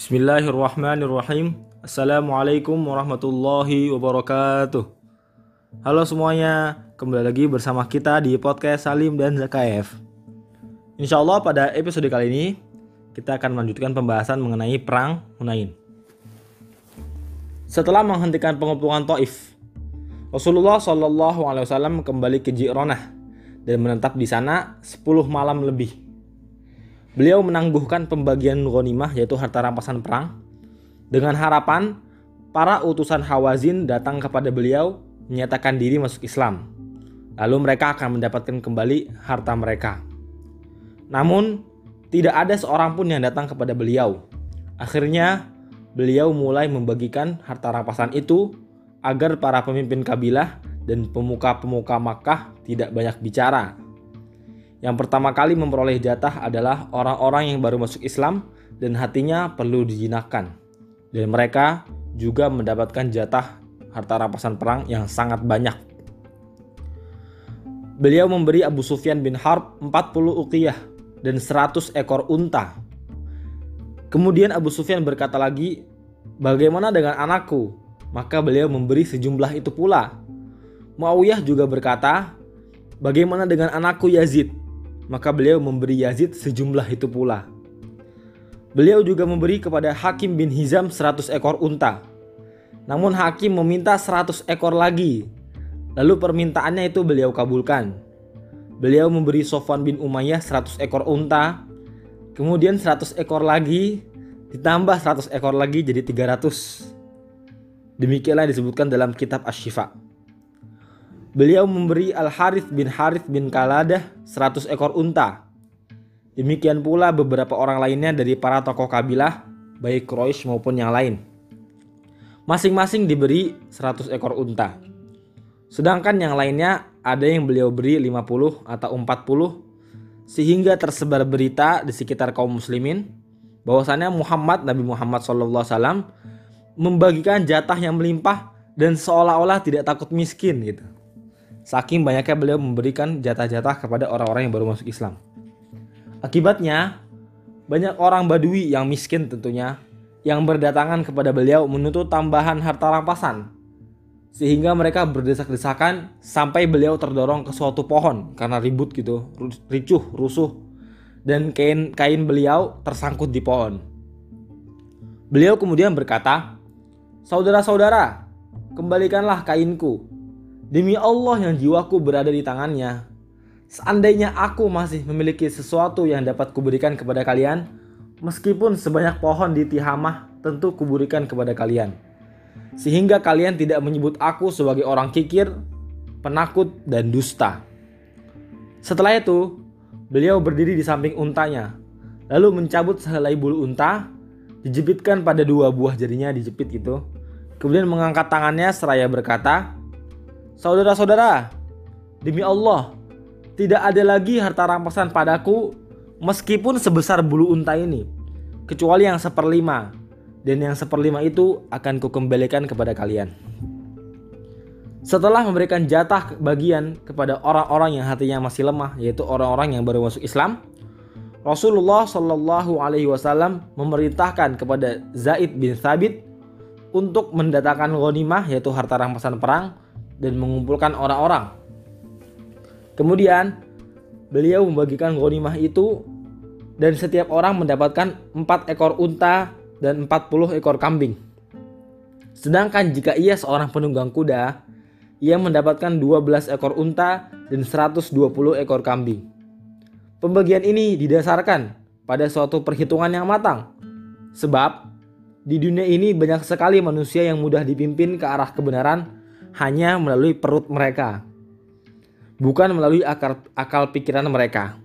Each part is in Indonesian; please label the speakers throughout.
Speaker 1: Bismillahirrahmanirrahim. Assalamualaikum warahmatullahi wabarakatuh. Halo semuanya, kembali lagi bersama kita di podcast Salim dan Zakaev. Insya Allah pada episode kali ini kita akan melanjutkan pembahasan mengenai perang Hunain. Setelah menghentikan pengepungan Taif, Rasulullah Wasallam kembali ke Jironah dan menetap di sana 10 malam lebih. Beliau menangguhkan pembagian ghanimah yaitu harta rampasan perang dengan harapan para utusan Hawazin datang kepada beliau menyatakan diri masuk Islam. Lalu mereka akan mendapatkan kembali harta mereka. Namun, tidak ada seorang pun yang datang kepada beliau. Akhirnya, beliau mulai membagikan harta rampasan itu agar para pemimpin kabilah dan pemuka-pemuka Makkah tidak banyak bicara. Yang pertama kali memperoleh jatah adalah orang-orang yang baru masuk Islam dan hatinya perlu dijinakkan. Dan mereka juga mendapatkan jatah harta rampasan perang yang sangat banyak. Beliau memberi Abu Sufyan bin Harb 40 uqiyah dan 100 ekor unta. Kemudian Abu Sufyan berkata lagi, "Bagaimana dengan anakku?" Maka beliau memberi sejumlah itu pula. Muawiyah juga berkata, "Bagaimana dengan anakku Yazid?" Maka beliau memberi Yazid sejumlah itu pula. Beliau juga memberi kepada Hakim bin Hizam 100 ekor unta. Namun Hakim meminta 100 ekor lagi. Lalu permintaannya itu beliau kabulkan. Beliau memberi Sofwan bin Umayyah 100 ekor unta. Kemudian 100 ekor lagi ditambah 100 ekor lagi jadi 300. Demikianlah disebutkan dalam kitab Asy-Syifa. Beliau memberi Al-Harith bin Harith bin Kaladah 100 ekor unta. Demikian pula beberapa orang lainnya dari para tokoh kabilah, baik Quraisy maupun yang lain. Masing-masing diberi 100 ekor unta. Sedangkan yang lainnya ada yang beliau beri 50 atau 40 sehingga tersebar berita di sekitar kaum muslimin bahwasannya Muhammad Nabi Muhammad SAW membagikan jatah yang melimpah dan seolah-olah tidak takut miskin gitu. Saking banyaknya beliau memberikan jatah-jatah kepada orang-orang yang baru masuk Islam. Akibatnya, banyak orang Badui yang miskin tentunya yang berdatangan kepada beliau menuntut tambahan harta rampasan. Sehingga mereka berdesak-desakan sampai beliau terdorong ke suatu pohon karena ribut gitu, ricuh, rusuh. Dan kain kain beliau tersangkut di pohon. Beliau kemudian berkata, "Saudara-saudara, kembalikanlah kainku Demi Allah yang jiwaku berada di tangannya, seandainya aku masih memiliki sesuatu yang dapat kuberikan kepada kalian, meskipun sebanyak pohon di Tihamah tentu kuberikan kepada kalian. Sehingga kalian tidak menyebut aku sebagai orang kikir, penakut, dan dusta. Setelah itu, beliau berdiri di samping untanya, lalu mencabut sehelai bulu unta, dijepitkan pada dua buah jarinya dijepit gitu. Kemudian mengangkat tangannya seraya berkata, Saudara-saudara, demi Allah, tidak ada lagi harta rampasan padaku meskipun sebesar bulu unta ini, kecuali yang seperlima, dan yang seperlima itu akan kukembalikan kepada kalian. Setelah memberikan jatah bagian kepada orang-orang yang hatinya masih lemah, yaitu orang-orang yang baru masuk Islam, Rasulullah Shallallahu Alaihi Wasallam memerintahkan kepada Zaid bin Thabit untuk mendatangkan ghanimah yaitu harta rampasan perang dan mengumpulkan orang-orang. Kemudian beliau membagikan ghanimah itu dan setiap orang mendapatkan 4 ekor unta dan 40 ekor kambing. Sedangkan jika ia seorang penunggang kuda, ia mendapatkan 12 ekor unta dan 120 ekor kambing. Pembagian ini didasarkan pada suatu perhitungan yang matang. Sebab di dunia ini banyak sekali manusia yang mudah dipimpin ke arah kebenaran hanya melalui perut mereka, bukan melalui akal, akal pikiran mereka.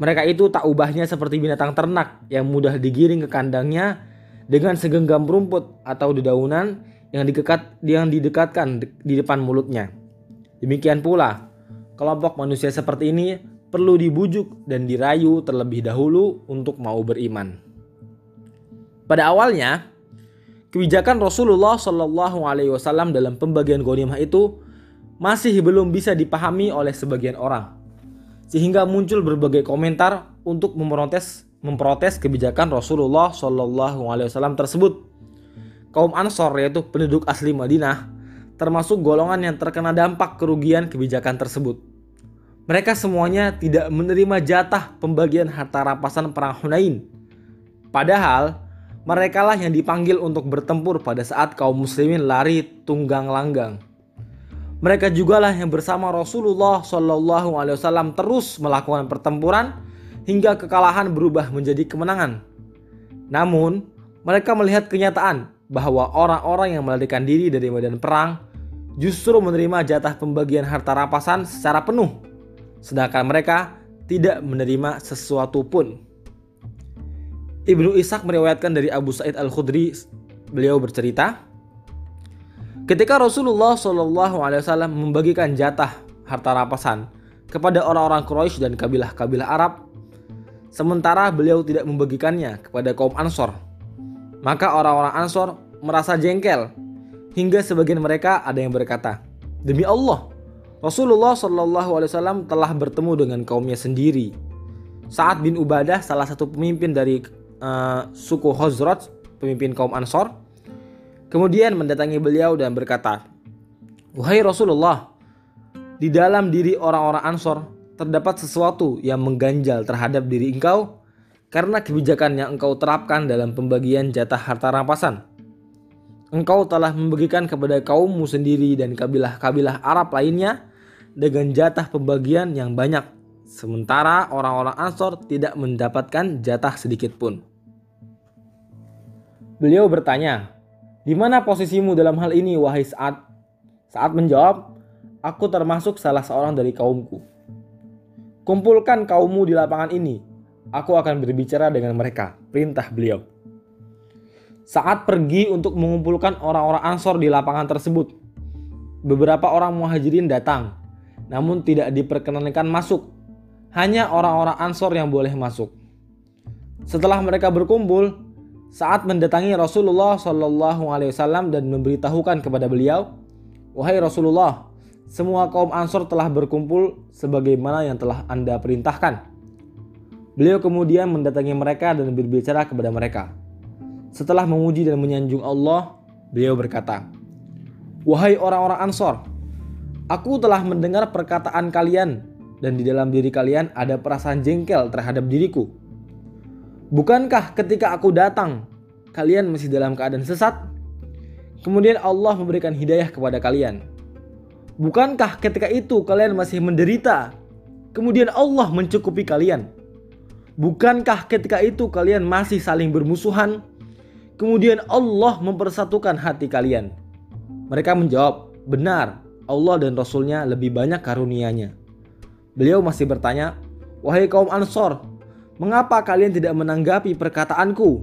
Speaker 1: Mereka itu tak ubahnya seperti binatang ternak yang mudah digiring ke kandangnya dengan segenggam rumput atau dedaunan yang dikekat yang didekatkan di depan mulutnya. Demikian pula, kelompok manusia seperti ini perlu dibujuk dan dirayu terlebih dahulu untuk mau beriman. Pada awalnya, kebijakan Rasulullah Shallallahu Alaihi Wasallam dalam pembagian ghanimah itu masih belum bisa dipahami oleh sebagian orang, sehingga muncul berbagai komentar untuk memprotes memprotes kebijakan Rasulullah Shallallahu Alaihi Wasallam tersebut. Kaum Ansor yaitu penduduk asli Madinah termasuk golongan yang terkena dampak kerugian kebijakan tersebut. Mereka semuanya tidak menerima jatah pembagian harta rampasan perang Hunain. Padahal merekalah yang dipanggil untuk bertempur pada saat kaum muslimin lari tunggang langgang. Mereka jugalah yang bersama Rasulullah Shallallahu Alaihi Wasallam terus melakukan pertempuran hingga kekalahan berubah menjadi kemenangan. Namun, mereka melihat kenyataan bahwa orang-orang yang melarikan diri dari medan perang justru menerima jatah pembagian harta rampasan secara penuh, sedangkan mereka tidak menerima sesuatu pun. Ibnu Ishaq meriwayatkan dari Abu Sa'id Al-Khudri, beliau bercerita, ketika Rasulullah Shallallahu Alaihi Wasallam membagikan jatah harta rampasan kepada orang-orang Quraisy dan kabilah-kabilah Arab, sementara beliau tidak membagikannya kepada kaum Ansor maka orang-orang Ansor merasa jengkel hingga sebagian mereka ada yang berkata, "Demi Allah, Rasulullah Shallallahu alaihi wasallam telah bertemu dengan kaumnya sendiri." Saat bin Ubadah, salah satu pemimpin dari uh, suku Khazraj, pemimpin kaum Ansor, kemudian mendatangi beliau dan berkata, "Wahai Rasulullah, di dalam diri orang-orang Ansor terdapat sesuatu yang mengganjal terhadap diri engkau karena kebijakan yang engkau terapkan dalam pembagian jatah harta rampasan. Engkau telah membagikan kepada kaummu sendiri dan kabilah-kabilah Arab lainnya dengan jatah pembagian yang banyak, sementara orang-orang Ansor tidak mendapatkan jatah sedikit pun. Beliau bertanya, "Di mana posisimu dalam hal ini, wahai Saat?" Saat menjawab, "Aku termasuk salah seorang dari kaumku." Kumpulkan kaummu di lapangan ini, aku akan berbicara dengan mereka, perintah beliau. Saat pergi untuk mengumpulkan orang-orang Ansor di lapangan tersebut, beberapa orang muhajirin datang, namun tidak diperkenankan masuk. Hanya orang-orang Ansor yang boleh masuk. Setelah mereka berkumpul, saat mendatangi Rasulullah Shallallahu Alaihi Wasallam dan memberitahukan kepada beliau, wahai Rasulullah, semua kaum Ansor telah berkumpul sebagaimana yang telah anda perintahkan. Beliau kemudian mendatangi mereka dan berbicara kepada mereka. Setelah memuji dan menyanjung Allah, beliau berkata, "Wahai orang-orang Ansor, aku telah mendengar perkataan kalian dan di dalam diri kalian ada perasaan jengkel terhadap diriku. Bukankah ketika aku datang, kalian masih dalam keadaan sesat? Kemudian Allah memberikan hidayah kepada kalian. Bukankah ketika itu kalian masih menderita? Kemudian Allah mencukupi kalian. Bukankah ketika itu kalian masih saling bermusuhan? Kemudian Allah mempersatukan hati kalian. Mereka menjawab, benar, Allah dan Rasulnya lebih banyak karunianya. Beliau masih bertanya, Wahai kaum Ansor, mengapa kalian tidak menanggapi perkataanku?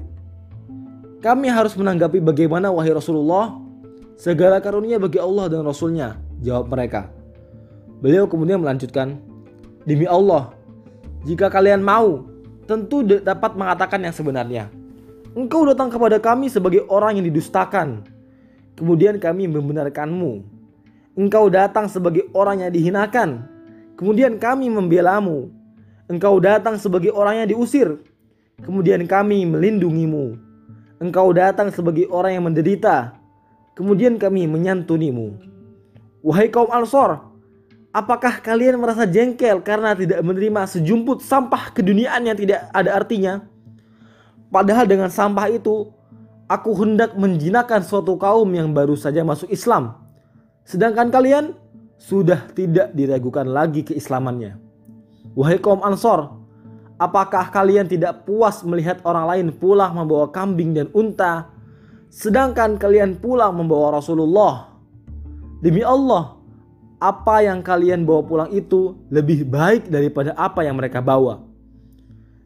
Speaker 1: Kami harus menanggapi bagaimana wahai Rasulullah? Segala karunia bagi Allah dan Rasulnya, jawab mereka. Beliau kemudian melanjutkan, Demi Allah, jika kalian mau, tentu dapat mengatakan yang sebenarnya. Engkau datang kepada kami sebagai orang yang didustakan. Kemudian kami membenarkanmu. Engkau datang sebagai orang yang dihinakan. Kemudian kami membelamu. Engkau datang sebagai orang yang diusir. Kemudian kami melindungimu. Engkau datang sebagai orang yang menderita. Kemudian kami menyantunimu. Wahai kaum Ansor, Apakah kalian merasa jengkel karena tidak menerima sejumput sampah keduniaan yang tidak ada artinya? Padahal dengan sampah itu, aku hendak menjinakkan suatu kaum yang baru saja masuk Islam. Sedangkan kalian sudah tidak diragukan lagi keislamannya. Wahai kaum Ansor, apakah kalian tidak puas melihat orang lain pulang membawa kambing dan unta, sedangkan kalian pulang membawa Rasulullah? Demi Allah, apa yang kalian bawa pulang itu lebih baik daripada apa yang mereka bawa.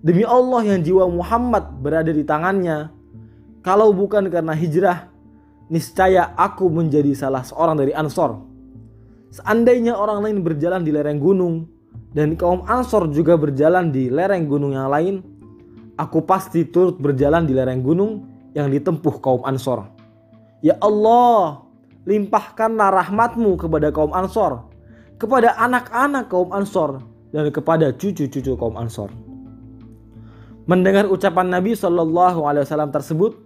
Speaker 1: Demi Allah yang jiwa Muhammad berada di tangannya, kalau bukan karena hijrah, niscaya aku menjadi salah seorang dari Ansor. Seandainya orang lain berjalan di lereng gunung dan kaum Ansor juga berjalan di lereng gunung yang lain, aku pasti turut berjalan di lereng gunung yang ditempuh kaum Ansor. Ya Allah, limpahkanlah rahmatmu kepada kaum Ansor, kepada anak-anak kaum Ansor, dan kepada cucu-cucu kaum Ansor. Mendengar ucapan Nabi Shallallahu Alaihi Wasallam tersebut,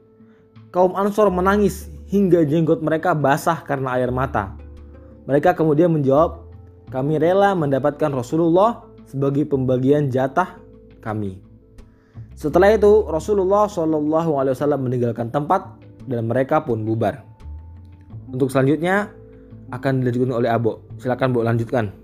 Speaker 1: kaum Ansor menangis hingga jenggot mereka basah karena air mata. Mereka kemudian menjawab, kami rela mendapatkan Rasulullah sebagai pembagian jatah kami. Setelah itu Rasulullah Wasallam meninggalkan tempat dan mereka pun bubar. Untuk selanjutnya akan dilanjutkan oleh Abo. Silakan Bu lanjutkan.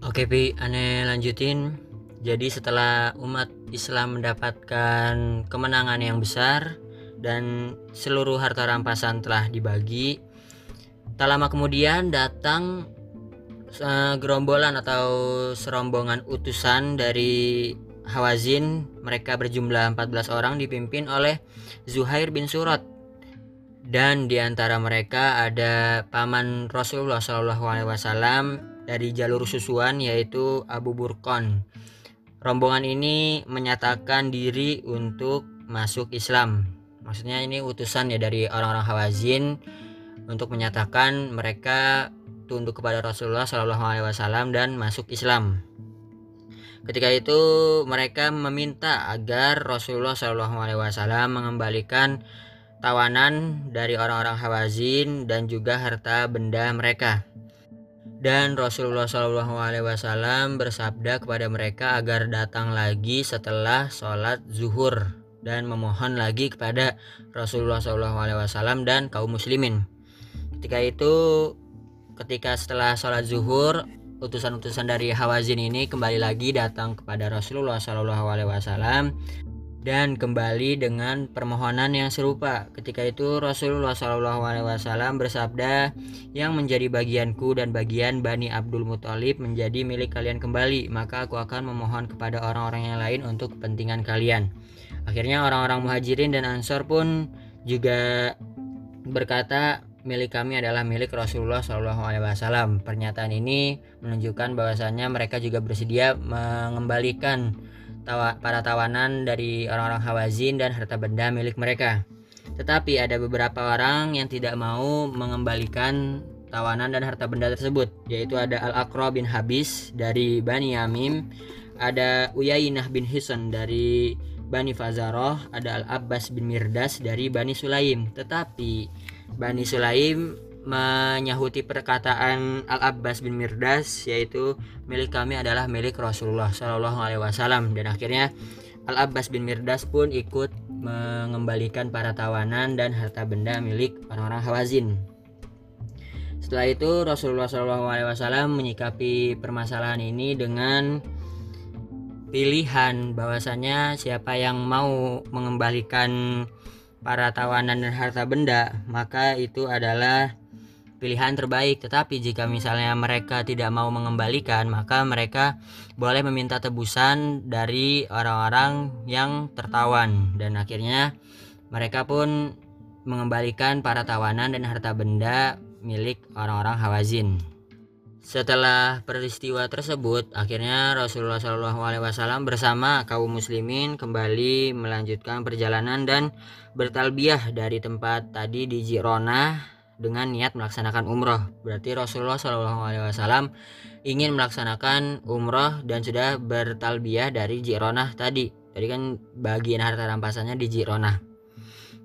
Speaker 2: Oke Pi, aneh lanjutin. Jadi setelah umat Islam mendapatkan kemenangan yang besar dan seluruh harta rampasan telah dibagi, tak lama kemudian datang uh, gerombolan atau serombongan utusan dari Hawazin. Mereka berjumlah 14 orang dipimpin oleh Zuhair bin Surat dan di antara mereka ada paman Rasulullah Shallallahu Alaihi Wasallam dari jalur susuan yaitu Abu Burkon. Rombongan ini menyatakan diri untuk masuk Islam. Maksudnya ini utusan ya dari orang-orang Hawazin untuk menyatakan mereka tunduk kepada Rasulullah Shallallahu Alaihi Wasallam dan masuk Islam. Ketika itu mereka meminta agar Rasulullah Shallallahu Alaihi Wasallam mengembalikan tawanan dari orang-orang Hawazin dan juga harta benda mereka. Dan Rasulullah Shallallahu Alaihi Wasallam bersabda kepada mereka agar datang lagi setelah sholat zuhur dan memohon lagi kepada Rasulullah Shallallahu Alaihi Wasallam dan kaum muslimin. Ketika itu, ketika setelah sholat zuhur, utusan-utusan dari Hawazin ini kembali lagi datang kepada Rasulullah Shallallahu Alaihi Wasallam dan kembali dengan permohonan yang serupa. Ketika itu Rasulullah Shallallahu Alaihi Wasallam bersabda, yang menjadi bagianku dan bagian bani Abdul Muthalib menjadi milik kalian kembali, maka aku akan memohon kepada orang-orang yang lain untuk kepentingan kalian. Akhirnya orang-orang muhajirin dan ansor pun juga berkata milik kami adalah milik Rasulullah Shallallahu Alaihi Wasallam. Pernyataan ini menunjukkan bahwasannya mereka juga bersedia mengembalikan tawa, para tawanan dari orang-orang Hawazin dan harta benda milik mereka. Tetapi ada beberapa orang yang tidak mau mengembalikan tawanan dan harta benda tersebut, yaitu ada Al-Aqra bin Habis dari Bani Yamim, ada Uyainah bin Hisan dari Bani Fazaroh, ada Al-Abbas bin Mirdas dari Bani Sulaim. Tetapi Bani Sulaim menyahuti perkataan Al Abbas bin Mirdas yaitu milik kami adalah milik Rasulullah Shallallahu Alaihi Wasallam dan akhirnya Al Abbas bin Mirdas pun ikut mengembalikan para tawanan dan harta benda milik orang-orang Hawazin. Setelah itu Rasulullah Shallallahu Alaihi Wasallam menyikapi permasalahan ini dengan pilihan bahwasanya siapa yang mau mengembalikan para tawanan dan harta benda maka itu adalah pilihan terbaik. Tetapi jika misalnya mereka tidak mau mengembalikan, maka mereka boleh meminta tebusan dari orang-orang yang tertawan dan akhirnya mereka pun mengembalikan para tawanan dan harta benda milik orang-orang Hawazin. Setelah peristiwa tersebut, akhirnya Rasulullah SAW bersama kaum muslimin kembali melanjutkan perjalanan dan bertalbiah dari tempat tadi di Jirona dengan niat melaksanakan umroh. Berarti Rasulullah Shallallahu Alaihi Wasallam ingin melaksanakan umroh dan sudah bertalbiah dari Jironah tadi. Tadi kan bagian harta rampasannya di Jironah.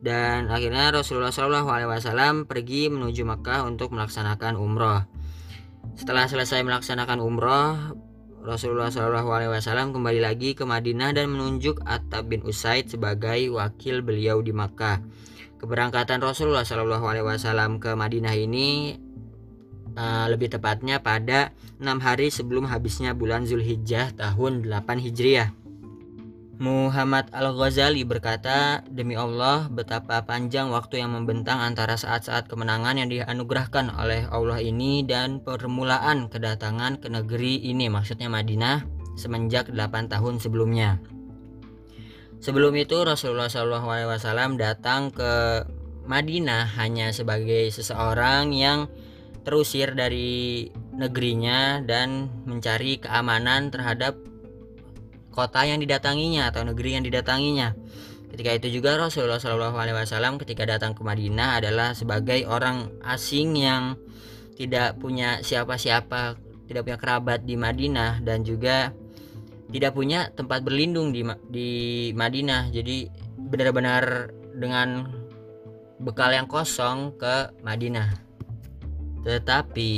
Speaker 2: Dan akhirnya Rasulullah Shallallahu Alaihi Wasallam pergi menuju Makkah untuk melaksanakan umroh. Setelah selesai melaksanakan umroh, Rasulullah Wasallam kembali lagi ke Madinah dan menunjuk Atta bin Usaid sebagai wakil beliau di Makkah keberangkatan Rasulullah Wasallam ke Madinah ini uh, lebih tepatnya pada enam hari sebelum habisnya bulan Zulhijjah tahun 8 Hijriah. Muhammad Al-Ghazali berkata, Demi Allah, betapa panjang waktu yang membentang antara saat-saat kemenangan yang dianugerahkan oleh Allah ini dan permulaan kedatangan ke negeri ini, maksudnya Madinah, semenjak 8 tahun sebelumnya. Sebelum itu Rasulullah SAW datang ke Madinah hanya sebagai seseorang yang terusir dari negerinya dan mencari keamanan terhadap kota yang didatanginya atau negeri yang didatanginya. Ketika itu juga Rasulullah SAW ketika datang ke Madinah adalah sebagai orang asing yang tidak punya siapa-siapa, tidak punya kerabat di Madinah dan juga tidak punya tempat berlindung di di Madinah. Jadi benar-benar dengan bekal yang kosong ke Madinah. Tetapi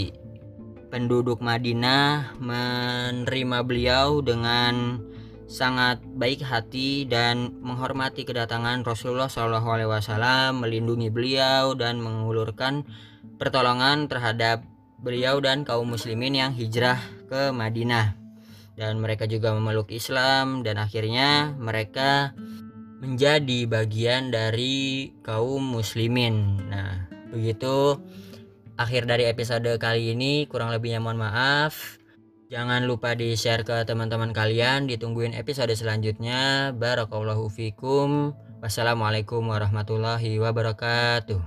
Speaker 2: penduduk Madinah menerima beliau dengan sangat baik hati dan menghormati kedatangan Rasulullah Shallallahu Alaihi Wasallam, melindungi beliau dan mengulurkan pertolongan terhadap beliau dan kaum muslimin yang hijrah ke Madinah. Dan mereka juga memeluk Islam dan akhirnya mereka menjadi bagian dari kaum muslimin. Nah, begitu akhir dari episode kali ini kurang lebihnya mohon maaf. Jangan lupa di share ke teman-teman kalian. Ditungguin episode selanjutnya. Barakallahu fikum. Wassalamualaikum warahmatullahi wabarakatuh.